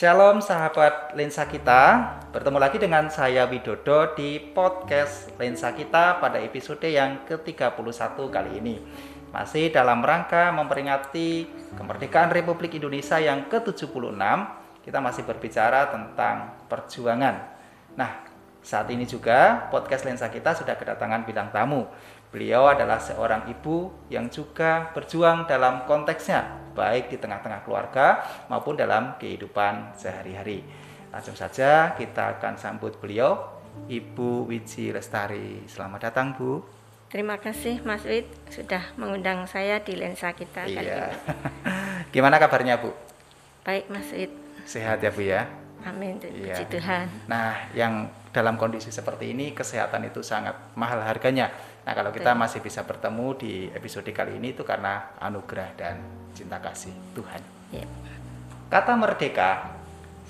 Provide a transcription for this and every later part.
Shalom sahabat lensa kita, bertemu lagi dengan saya Widodo di podcast lensa kita pada episode yang ke-31 kali ini. Masih dalam rangka memperingati kemerdekaan Republik Indonesia yang ke-76, kita masih berbicara tentang perjuangan. Nah, saat ini juga podcast lensa kita sudah kedatangan bintang tamu. Beliau adalah seorang ibu yang juga berjuang dalam konteksnya, baik di tengah-tengah keluarga maupun dalam kehidupan sehari-hari. Langsung saja kita akan sambut beliau, Ibu Wiji Lestari. Selamat datang, Bu. Terima kasih Mas Wid sudah mengundang saya di lensa kita kali Iya. ini. Gimana kabarnya, Bu? Baik Mas Wid, Sehat ya, Bu ya? amin Iya. puji Tuhan. Nah, yang dalam kondisi seperti ini kesehatan itu sangat mahal harganya. Nah, kalau kita masih bisa bertemu di episode kali ini itu karena anugerah dan cinta kasih Tuhan. Ya. Kata merdeka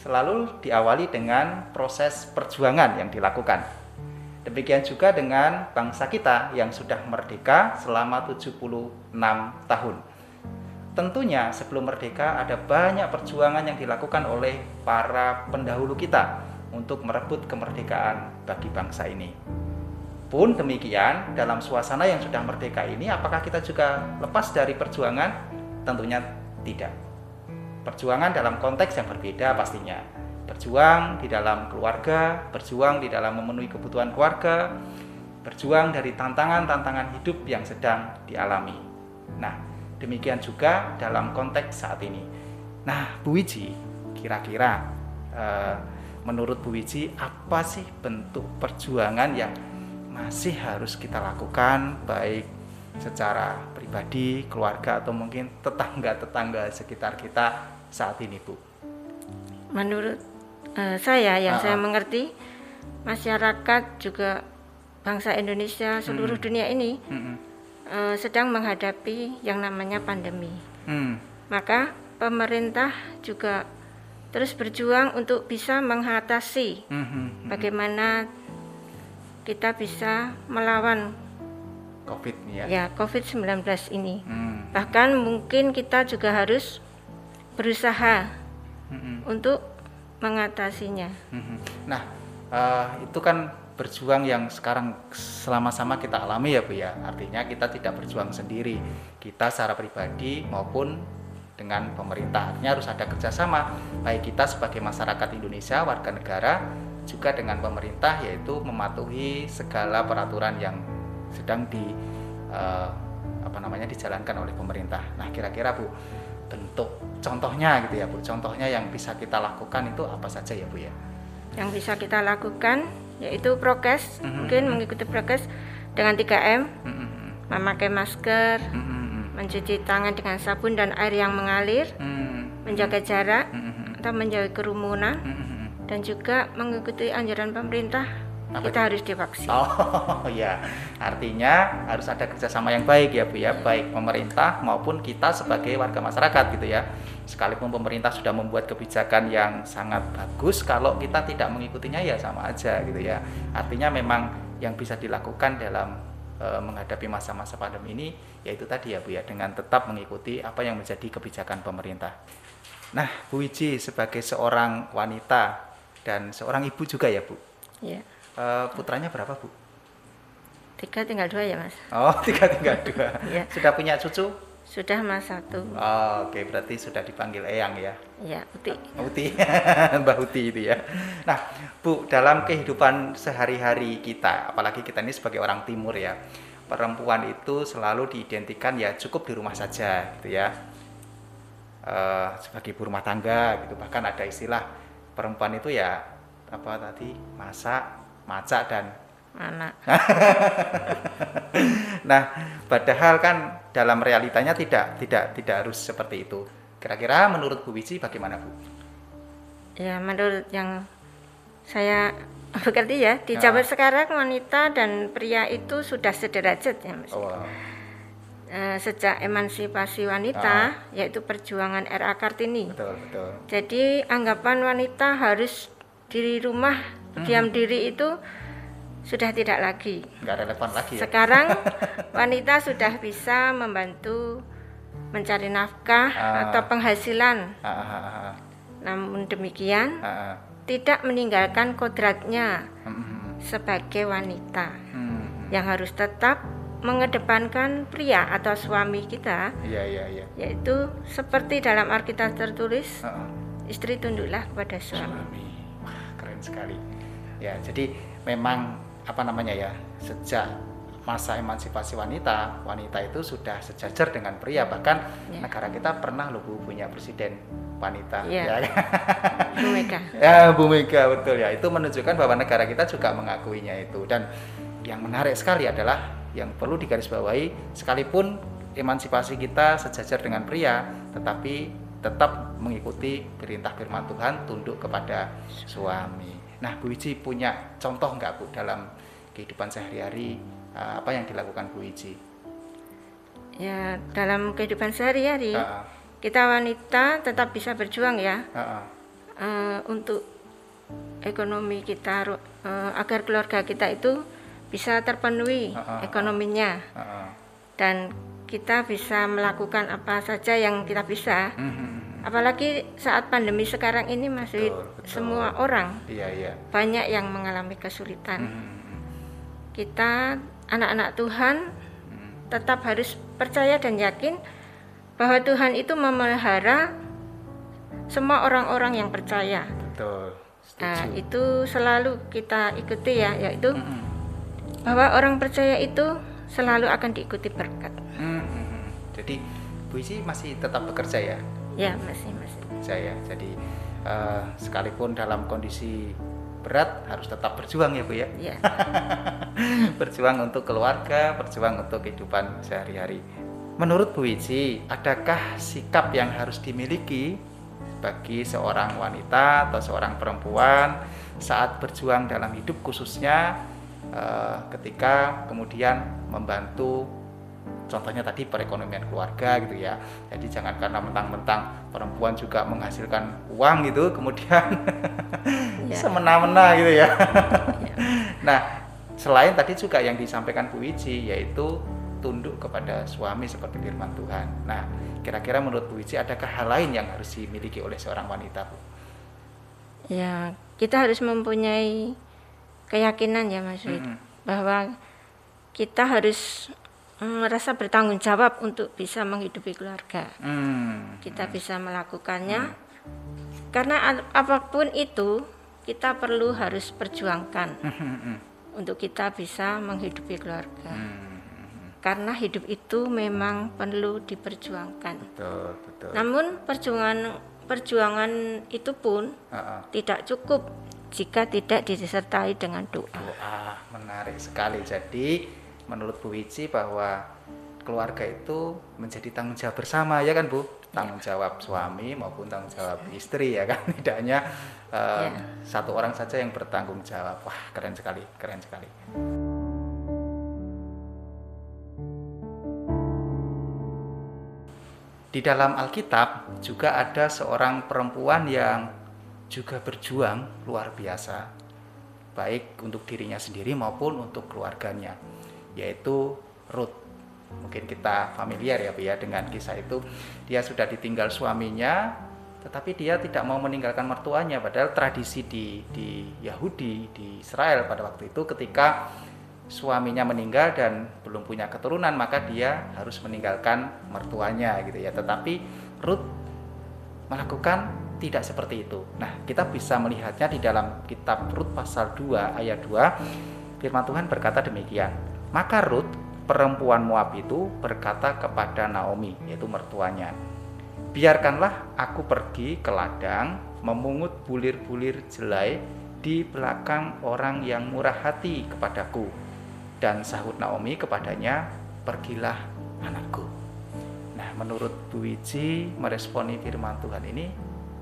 selalu diawali dengan proses perjuangan yang dilakukan. Demikian juga dengan bangsa kita yang sudah merdeka selama 76 tahun. Tentunya sebelum merdeka ada banyak perjuangan yang dilakukan oleh para pendahulu kita untuk merebut kemerdekaan bagi bangsa ini. Pun demikian, dalam suasana yang sudah merdeka ini apakah kita juga lepas dari perjuangan? Tentunya tidak. Perjuangan dalam konteks yang berbeda pastinya. Berjuang di dalam keluarga, berjuang di dalam memenuhi kebutuhan keluarga, berjuang dari tantangan-tantangan hidup yang sedang dialami. Nah, demikian juga dalam konteks saat ini. Nah, Bu Wiji, kira-kira eh, menurut Bu Wiji apa sih bentuk perjuangan yang masih harus kita lakukan baik secara pribadi, keluarga atau mungkin tetangga-tetangga sekitar kita saat ini, Bu? Menurut eh, saya yang Ah, saya ah. mengerti masyarakat juga bangsa Indonesia seluruh Hmm. dunia ini Mm-mm. eh, sedang menghadapi yang namanya pandemi. Hmm. Maka pemerintah juga terus berjuang untuk bisa mengatasi Mhm. bagaimana kita bisa melawan COVID ya. ya COVID-19 ini. Hmm. Bahkan mungkin kita juga harus berusaha Mm-mm. untuk mengatasinya. Mhm. Nah, eh, itu kan berjuang yang sekarang selama-sama kita alami ya Bu ya. Artinya kita tidak berjuang sendiri. Kita secara pribadi maupun dengan pemerintah. Artinya harus ada kerjasama baik kita sebagai masyarakat Indonesia, warga negara, juga dengan pemerintah yaitu mematuhi segala peraturan yang sedang di eh, apa namanya dijalankan oleh pemerintah. Nah, kira-kira Bu bentuk contohnya gitu ya Bu. Contohnya yang bisa kita lakukan itu apa saja ya Bu ya? Yang bisa kita lakukan yaitu prokes, Mhm. mungkin mengikuti prokes dengan 3M, Mm-mm. memakai masker, Mm-mm. Mencuci tangan dengan sabun dan air yang mengalir, Mm-mm. menjaga jarak Mm-mm. atau menjauhi kerumunan Mm-mm. dan juga mengikuti anjuran pemerintah Apa kita harus divaksin. Oh ya, artinya harus ada kerjasama yang baik ya Bu ya, baik pemerintah maupun kita sebagai warga masyarakat gitu ya. Sekalipun pemerintah sudah membuat kebijakan yang sangat bagus, kalau kita tidak mengikutinya ya sama aja gitu ya. Artinya memang yang bisa dilakukan dalam menghadapi masa-masa pandemi ini yaitu tadi ya Bu ya, dengan tetap mengikuti apa yang menjadi kebijakan pemerintah. Nah, Bu Wiji sebagai seorang wanita dan seorang ibu juga ya Bu. Ya, Eh, putranya berapa Bu? tiga tinggal dua ya mas. Oh, tiga tinggal dua. Iya. Sudah punya cucu? Sudah mas satu. Oh, Oke, berarti sudah dipanggil Eyang ya. Ya, Uti. Uti, Mbak Uti itu ya. Nah, Bu, dalam kehidupan sehari-hari kita, apalagi kita ini sebagai orang timur ya, perempuan itu selalu diidentikan ya cukup di rumah saja gitu ya. Eh, sebagai ibu rumah tangga gitu. Bahkan ada istilah perempuan itu ya apa tadi masak, macak dan Anak. Nah, padahal kan dalam realitanya tidak tidak tidak harus seperti itu. Kira-kira menurut Bu Wiji bagaimana Bu? Ya, menurut yang saya berarti ya di Ya. sekarang wanita dan pria itu sudah sederajat ya mas. Oh, Eh, sejak emansipasi wanita yaitu perjuangan RA Kartini. betul betul. Jadi anggapan wanita harus di rumah diam diri itu sudah tidak lagi. Nggak relevan lagi ya. Sekarang wanita sudah bisa membantu mencari nafkah Ah. atau penghasilan Ah, ah, ah, ah. Namun demikian, Ah, ah. tidak meninggalkan kodratnya Hmm, hmm, sebagai wanita hmm, hmm. yang harus tetap mengedepankan pria atau suami kita, Iya, iya, iya. yaitu seperti dalam Alkitab tertulis, Ah, ah. istri tunduklah kepada suami. Suami. Wah, keren sekali. Ya, jadi memang apa namanya ya, sejak masa emansipasi wanita, wanita itu sudah sejajar dengan pria. Bahkan Ya. negara kita pernah loh Bu punya presiden wanita. Ya. ya kan? Bu Mega. Ya, Bu Mega betul ya. Itu menunjukkan bahwa negara kita juga mengakuinya itu. Dan yang menarik sekali adalah yang perlu digarisbawahi sekalipun emansipasi kita sejajar dengan pria, tetapi tetap mengikuti perintah firman Tuhan tunduk kepada suami. Nah, Bu Iji punya contoh nggak Bu dalam kehidupan sehari-hari eh, apa yang dilakukan Bu Iji? Ya, dalam kehidupan sehari-hari, Ah, kita wanita tetap bisa berjuang ya ah, ah, eh, untuk ekonomi kita eh, agar keluarga kita itu bisa terpenuhi ah, ah. ekonominya ah, ah. dan kita bisa melakukan apa saja yang kita bisa. Hmm, hmm. Apalagi saat pandemi sekarang ini masih Betul, betul. semua orang Iya, iya. banyak yang mengalami kesulitan. Hmm. Kita anak-anak Tuhan tetap harus percaya dan yakin bahwa Tuhan itu memelihara semua orang-orang yang percaya. Betul. Nah, itu selalu kita ikuti ya, yaitu Hmm, hmm. bahwa orang percaya itu selalu akan diikuti berkat. Hmm, hmm. Jadi Bu Isi masih tetap bekerja ya, Ya, masih masih. bekerja ya. Jadi eh, sekalipun dalam kondisi berat harus tetap berjuang ya Bu ya. Ya. berjuang untuk keluarga, berjuang untuk kehidupan sehari-hari. Menurut Bu Iji, adakah sikap yang harus dimiliki bagi seorang wanita atau seorang perempuan saat berjuang dalam hidup khususnya eh, ketika kemudian membantu contohnya tadi perekonomian keluarga gitu ya. Jadi jangan karena mentang-mentang perempuan juga menghasilkan uang gitu kemudian Ya. semena-mena gitu ya. Ya. Nah, selain tadi juga yang disampaikan Bu Wiji yaitu tunduk kepada suami seperti firman Tuhan. Nah, kira-kira menurut Bu Wiji adakah hal lain yang harus dimiliki oleh seorang wanita, Bu? Ya, kita harus mempunyai keyakinan ya Mas Wid, Mm-mm. bahwa kita harus merasa bertanggung jawab untuk bisa menghidupi keluarga. Hmm. Kita bisa melakukannya karena a- apa pun itu kita perlu harus perjuangkan Hmm. untuk kita bisa menghidupi keluarga. Hmm. Karena hidup itu memang perlu diperjuangkan. Betul, betul. Namun perjuangan perjuangan itu pun Ah, ah. tidak cukup jika tidak disertai dengan doa. Doa menarik sekali. Jadi, menurut Bu Wiji bahwa keluarga itu menjadi tanggung jawab bersama ya kan Bu? Tanggung jawab suami maupun tanggung jawab istri ya kan? Tidak hanya eh, Ya. satu orang saja yang bertanggung jawab. Wah, keren sekali, keren sekali. Di dalam Alkitab juga ada seorang perempuan yang juga berjuang luar biasa, baik untuk dirinya sendiri maupun untuk keluarganya, yaitu Ruth. Mungkin kita familiar ya, Bu ya, dengan kisah itu. Dia sudah ditinggal suaminya, tetapi dia tidak mau meninggalkan mertuanya. Padahal tradisi di, di Yahudi, di Israel pada waktu itu ketika suaminya meninggal dan belum punya keturunan maka dia harus meninggalkan mertuanya gitu ya tetapi Ruth melakukan tidak seperti itu nah kita bisa melihatnya di dalam kitab Rut pasal 2 ayat 2 firman Tuhan berkata demikian maka Ruth perempuan Moab itu berkata kepada Naomi yaitu mertuanya biarkanlah aku pergi ke ladang memungut bulir-bulir jelai di belakang orang yang murah hati kepadaku dan sahut Naomi kepadanya, pergilah anakku. Nah, menurut Bu Wiji meresponi firman Tuhan ini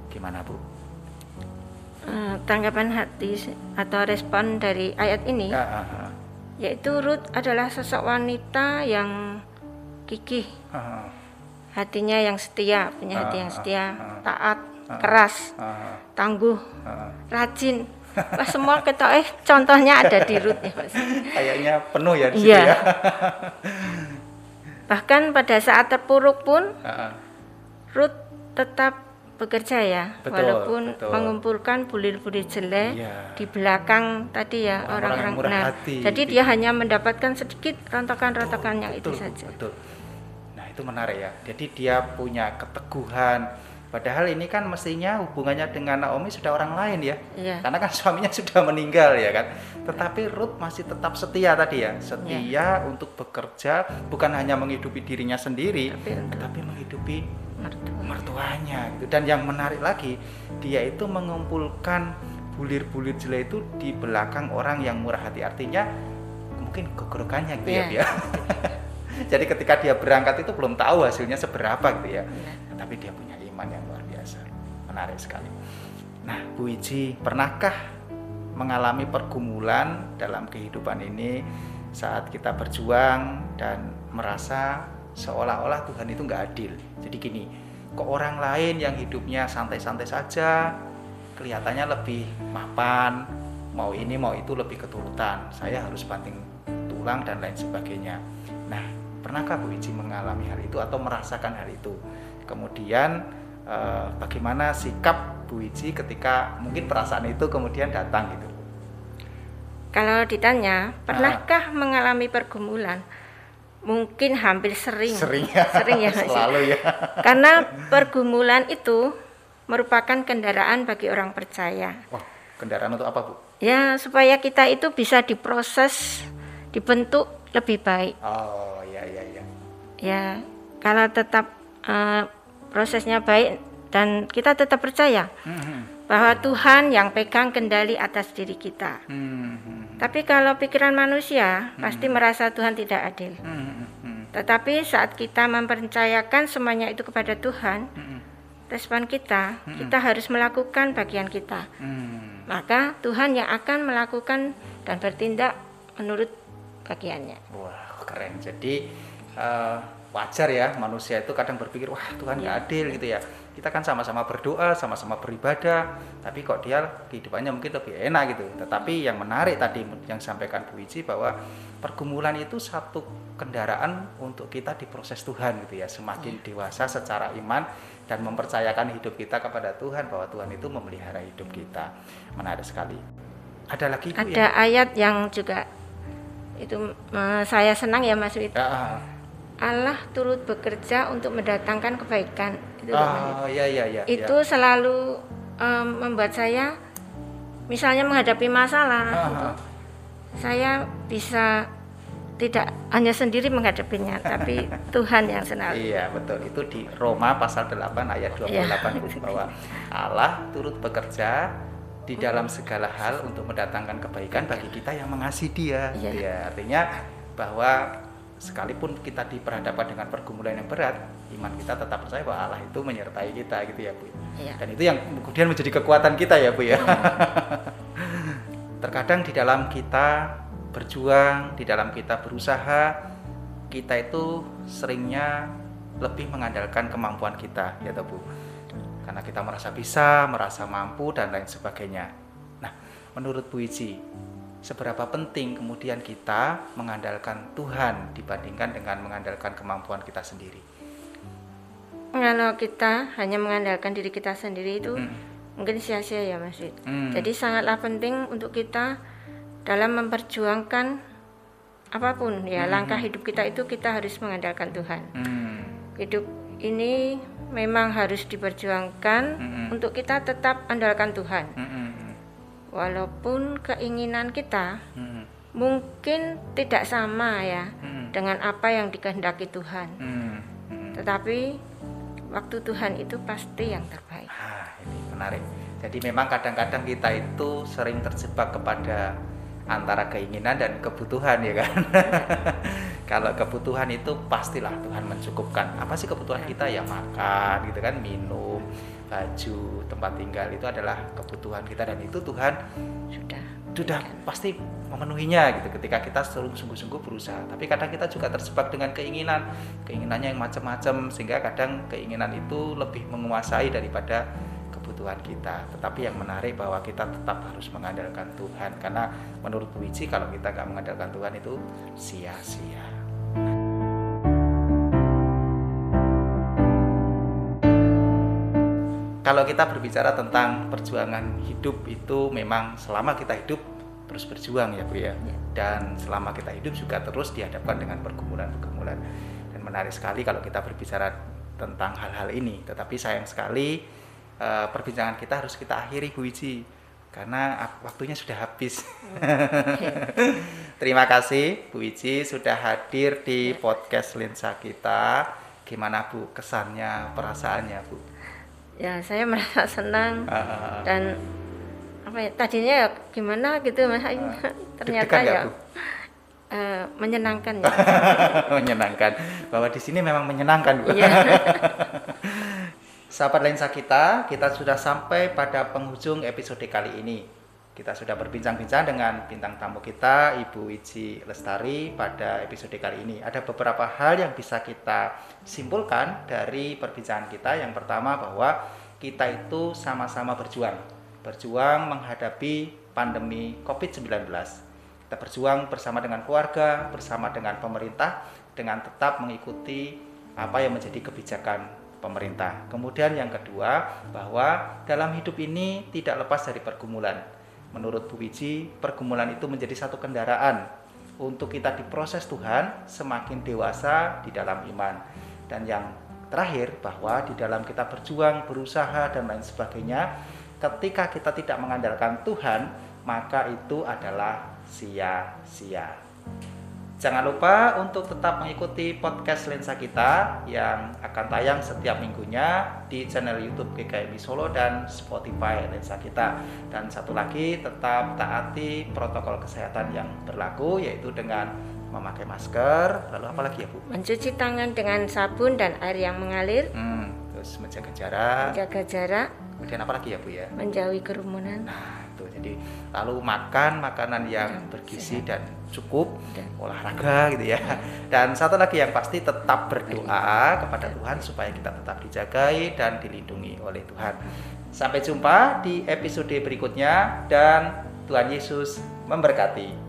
gimana Bu? Eh, tanggapan hati atau respon dari ayat ini Ya, yaitu Ruth adalah sosok wanita yang gigih, ah, hatinya yang setia, punya hati yang setia, ah, taat, keras, tangguh, rajin. Wah, semua kita eh contohnya ada di Ruth ya, Mas. Kayaknya penuh ya di situ Iya. ya. Bahkan pada saat terpuruk pun Ruth tetap bekerja ya, Betul, walaupun betul. mengumpulkan bulir-bulir jelek Iya. di belakang tadi ya Orang-orang nah, hati. Jadi dia hanya mendapatkan sedikit rontokan-rontokan yang itu saja. Betul. Nah, itu menarik ya. Jadi dia punya keteguhan. Padahal ini kan mestinya hubungannya dengan Naomi sudah orang lain ya. Iya. Karena kan suaminya sudah meninggal ya kan. Tetapi Ruth masih tetap setia tadi ya. Setia Iya. untuk bekerja bukan hanya menghidupi dirinya sendiri, Tapi tetapi menghidupi mertua. mertuanya gitu. Dan yang menarik lagi, dia itu mengumpulkan bulir-bulir jelek itu di belakang orang yang murah hati. Artinya mungkin gogorokannya gitu ya Iya. dia. Jadi ketika dia berangkat itu belum tahu hasilnya seberapa gitu ya. Iya. Tapi dia punya iman yang luar biasa. Menarik sekali. Nah, Bu Iji, pernahkah mengalami pergumulan dalam kehidupan ini saat kita berjuang dan merasa seolah-olah Tuhan itu nggak adil. Jadi gini, kok orang lain yang hidupnya santai-santai saja, kelihatannya lebih mapan, mau ini mau itu lebih keturutan. Saya harus banting tulang dan lain sebagainya. Nah, pernahkah Bu Iji mengalami hal itu atau merasakan hal itu? Kemudian eh, bagaimana sikap Bu Iji ketika mungkin perasaan itu kemudian datang gitu? Kalau ditanya, pernahkah mengalami pergumulan? Mungkin hampir sering. Sering ya, Sering ya, selalu ya. Karena pergumulan itu merupakan kendaraan bagi orang percaya. Wah, kendaraan untuk apa Bu? Ya, supaya kita itu bisa diproses, dibentuk lebih baik. Oh, ya ya ya. Ya, kalau tetap eh, prosesnya baik dan kita tetap percaya Hmm, bahwa Tuhan yang pegang kendali atas diri kita. hmm, hmm, Tapi kalau pikiran manusia pasti merasa Tuhan tidak adil. hmm, hmm, hmm, Tetapi saat kita mempercayakan semuanya itu kepada Tuhan, hmm, respon kita, kita harus melakukan bagian kita. hmm. Maka Tuhan yang akan melakukan dan bertindak menurut bagiannya. Wah, keren. Jadi eh, wajar ya manusia itu kadang berpikir, wah Tuhan nggak adil gitu ya. Kita kan sama-sama berdoa, sama-sama beribadah, tapi kok dia kehidupannya mungkin lebih enak gitu. Tetapi yang menarik tadi yang sampaikan Bu Iji bahwa pergumulan itu satu kendaraan untuk kita diproses Tuhan gitu ya. Semakin dewasa secara iman dan mempercayakan hidup kita kepada Tuhan bahwa Tuhan itu memelihara hidup kita. Menarik sekali. Ada lagi Bu Ada ayat yang juga itu eh, saya senang ya Mas Wid. Ya, Allah turut bekerja untuk mendatangkan kebaikan. Itu ah, ya ya ya. itu selalu em, membuat saya misalnya menghadapi masalah Ah, itu, saya bisa tidak hanya sendiri menghadapinya tapi Tuhan yang selalu Iya betul itu di Roma pasal 8 ayat 28 Iya. itu bahwa Allah turut bekerja di dalam segala hal untuk mendatangkan kebaikan bagi kita yang mengasihi Dia. Iya. Ya, artinya bahwa sekalipun kita diperhadapkan dengan pergumulan yang berat, iman kita tetap percaya bahwa Allah itu menyertai kita gitu ya Bu. Iya. Dan itu yang kemudian menjadi kekuatan kita ya Bu ya. Terkadang di dalam kita berjuang, di dalam kita berusaha, kita itu seringnya lebih mengandalkan kemampuan kita ya Bu. Karena kita merasa bisa, merasa mampu dan lain sebagainya. Nah, menurut Bu Iji, seberapa penting kemudian kita mengandalkan Tuhan dibandingkan dengan mengandalkan kemampuan kita sendiri? kalau kita hanya mengandalkan diri kita sendiri itu Hmm. mungkin sia-sia ya Mas. Hmm. jadi sangatlah penting untuk kita dalam memperjuangkan apa pun ya langkah hidup kita itu kita harus mengandalkan Tuhan Hmm. hidup ini memang harus diperjuangkan Mm-mm. untuk kita tetap andalkan Tuhan. Hmm, hmm, hmm. Walaupun keinginan kita Hmm, mungkin tidak sama ya hmm, dengan apa yang dikehendaki Tuhan. hmm, hmm. Tetapi waktu Tuhan itu pasti yang terbaik. Ah, ini menarik. Jadi memang kadang-kadang kita itu sering terjebak kepada antara keinginan dan kebutuhan ya kan. Kalau kebutuhan itu pastilah Tuhan mencukupkan. Apa sih kebutuhan kita ya makan gitu kan, minum, baju, tempat tinggal itu adalah kebutuhan kita dan itu Tuhan Sudah. sudah pasti memenuhinya gitu ketika kita sungguh-sungguh berusaha. Tapi kadang kita juga terjebak dengan keinginan, keinginannya yang macam-macam sehingga kadang keinginan itu lebih menguasai daripada kebutuhan kita. Tetapi yang menarik bahwa kita tetap harus mengandalkan Tuhan karena menurut Bu Wiji kalau kita nggak mengandalkan Tuhan itu sia-sia. Kalau kita berbicara tentang perjuangan hidup itu memang selama kita hidup terus berjuang ya Bu ya. Ya. Dan selama kita hidup juga terus dihadapkan dengan pergumulan-pergumulan. Dan menarik sekali kalau kita berbicara tentang hal-hal ini. Tetapi sayang sekali eh, perbincangan kita harus kita akhiri Bu Wiji karena ak- waktunya sudah habis. Terima kasih Bu Wiji sudah hadir di podcast Lensa kita. Gimana Bu kesannya, perasaannya Bu? Ya, saya merasa senang Ah, dan apa ya tadinya ya gimana gitu mas ternyata ya Bu? eh, menyenangkan ya menyenangkan bahwa di sini memang menyenangkan Bu. Iya. Sahabat lensa kita, kita sudah sampai pada penghujung episode kali ini. Kita sudah berbincang-bincang dengan bintang tamu kita, Ibu Wiji Lestari pada episode kali ini. Ada beberapa hal yang bisa kita simpulkan dari perbincangan kita. Yang pertama bahwa kita itu sama-sama berjuang. Berjuang menghadapi pandemi COVID-19. Kita berjuang bersama dengan keluarga, bersama dengan pemerintah, dengan tetap mengikuti apa yang menjadi kebijakan pemerintah. Kemudian yang kedua, bahwa dalam hidup ini tidak lepas dari pergumulan. Menurut Bu Wiji, pergumulan itu menjadi satu kendaraan untuk kita diproses Tuhan semakin dewasa di dalam iman. Dan yang terakhir, bahwa di dalam kita berjuang, berusaha, dan lain sebagainya, ketika kita tidak mengandalkan Tuhan, maka itu adalah sia-sia. Jangan lupa untuk tetap mengikuti podcast Lensa kita yang akan tayang setiap minggunya di channel YouTube GKMI Solo dan Spotify Lensa kita. Dan satu lagi, tetap taati protokol kesehatan yang berlaku yaitu dengan memakai masker. Lalu apa lagi ya Bu? mencuci tangan dengan sabun dan air yang mengalir Hmm, terus menjaga jarak. menjaga jarak Kemudian apa lagi ya Bu ya? menjauhi kerumunan Nah, itu jadi lalu makan makanan yang bergizi dan cukup, Dan- olahraga gitu ya. Dan satu lagi yang pasti tetap berdoa kepada Tuhan supaya kita tetap dijagai dan dilindungi oleh Tuhan. Sampai jumpa di episode berikutnya dan Tuhan Yesus memberkati.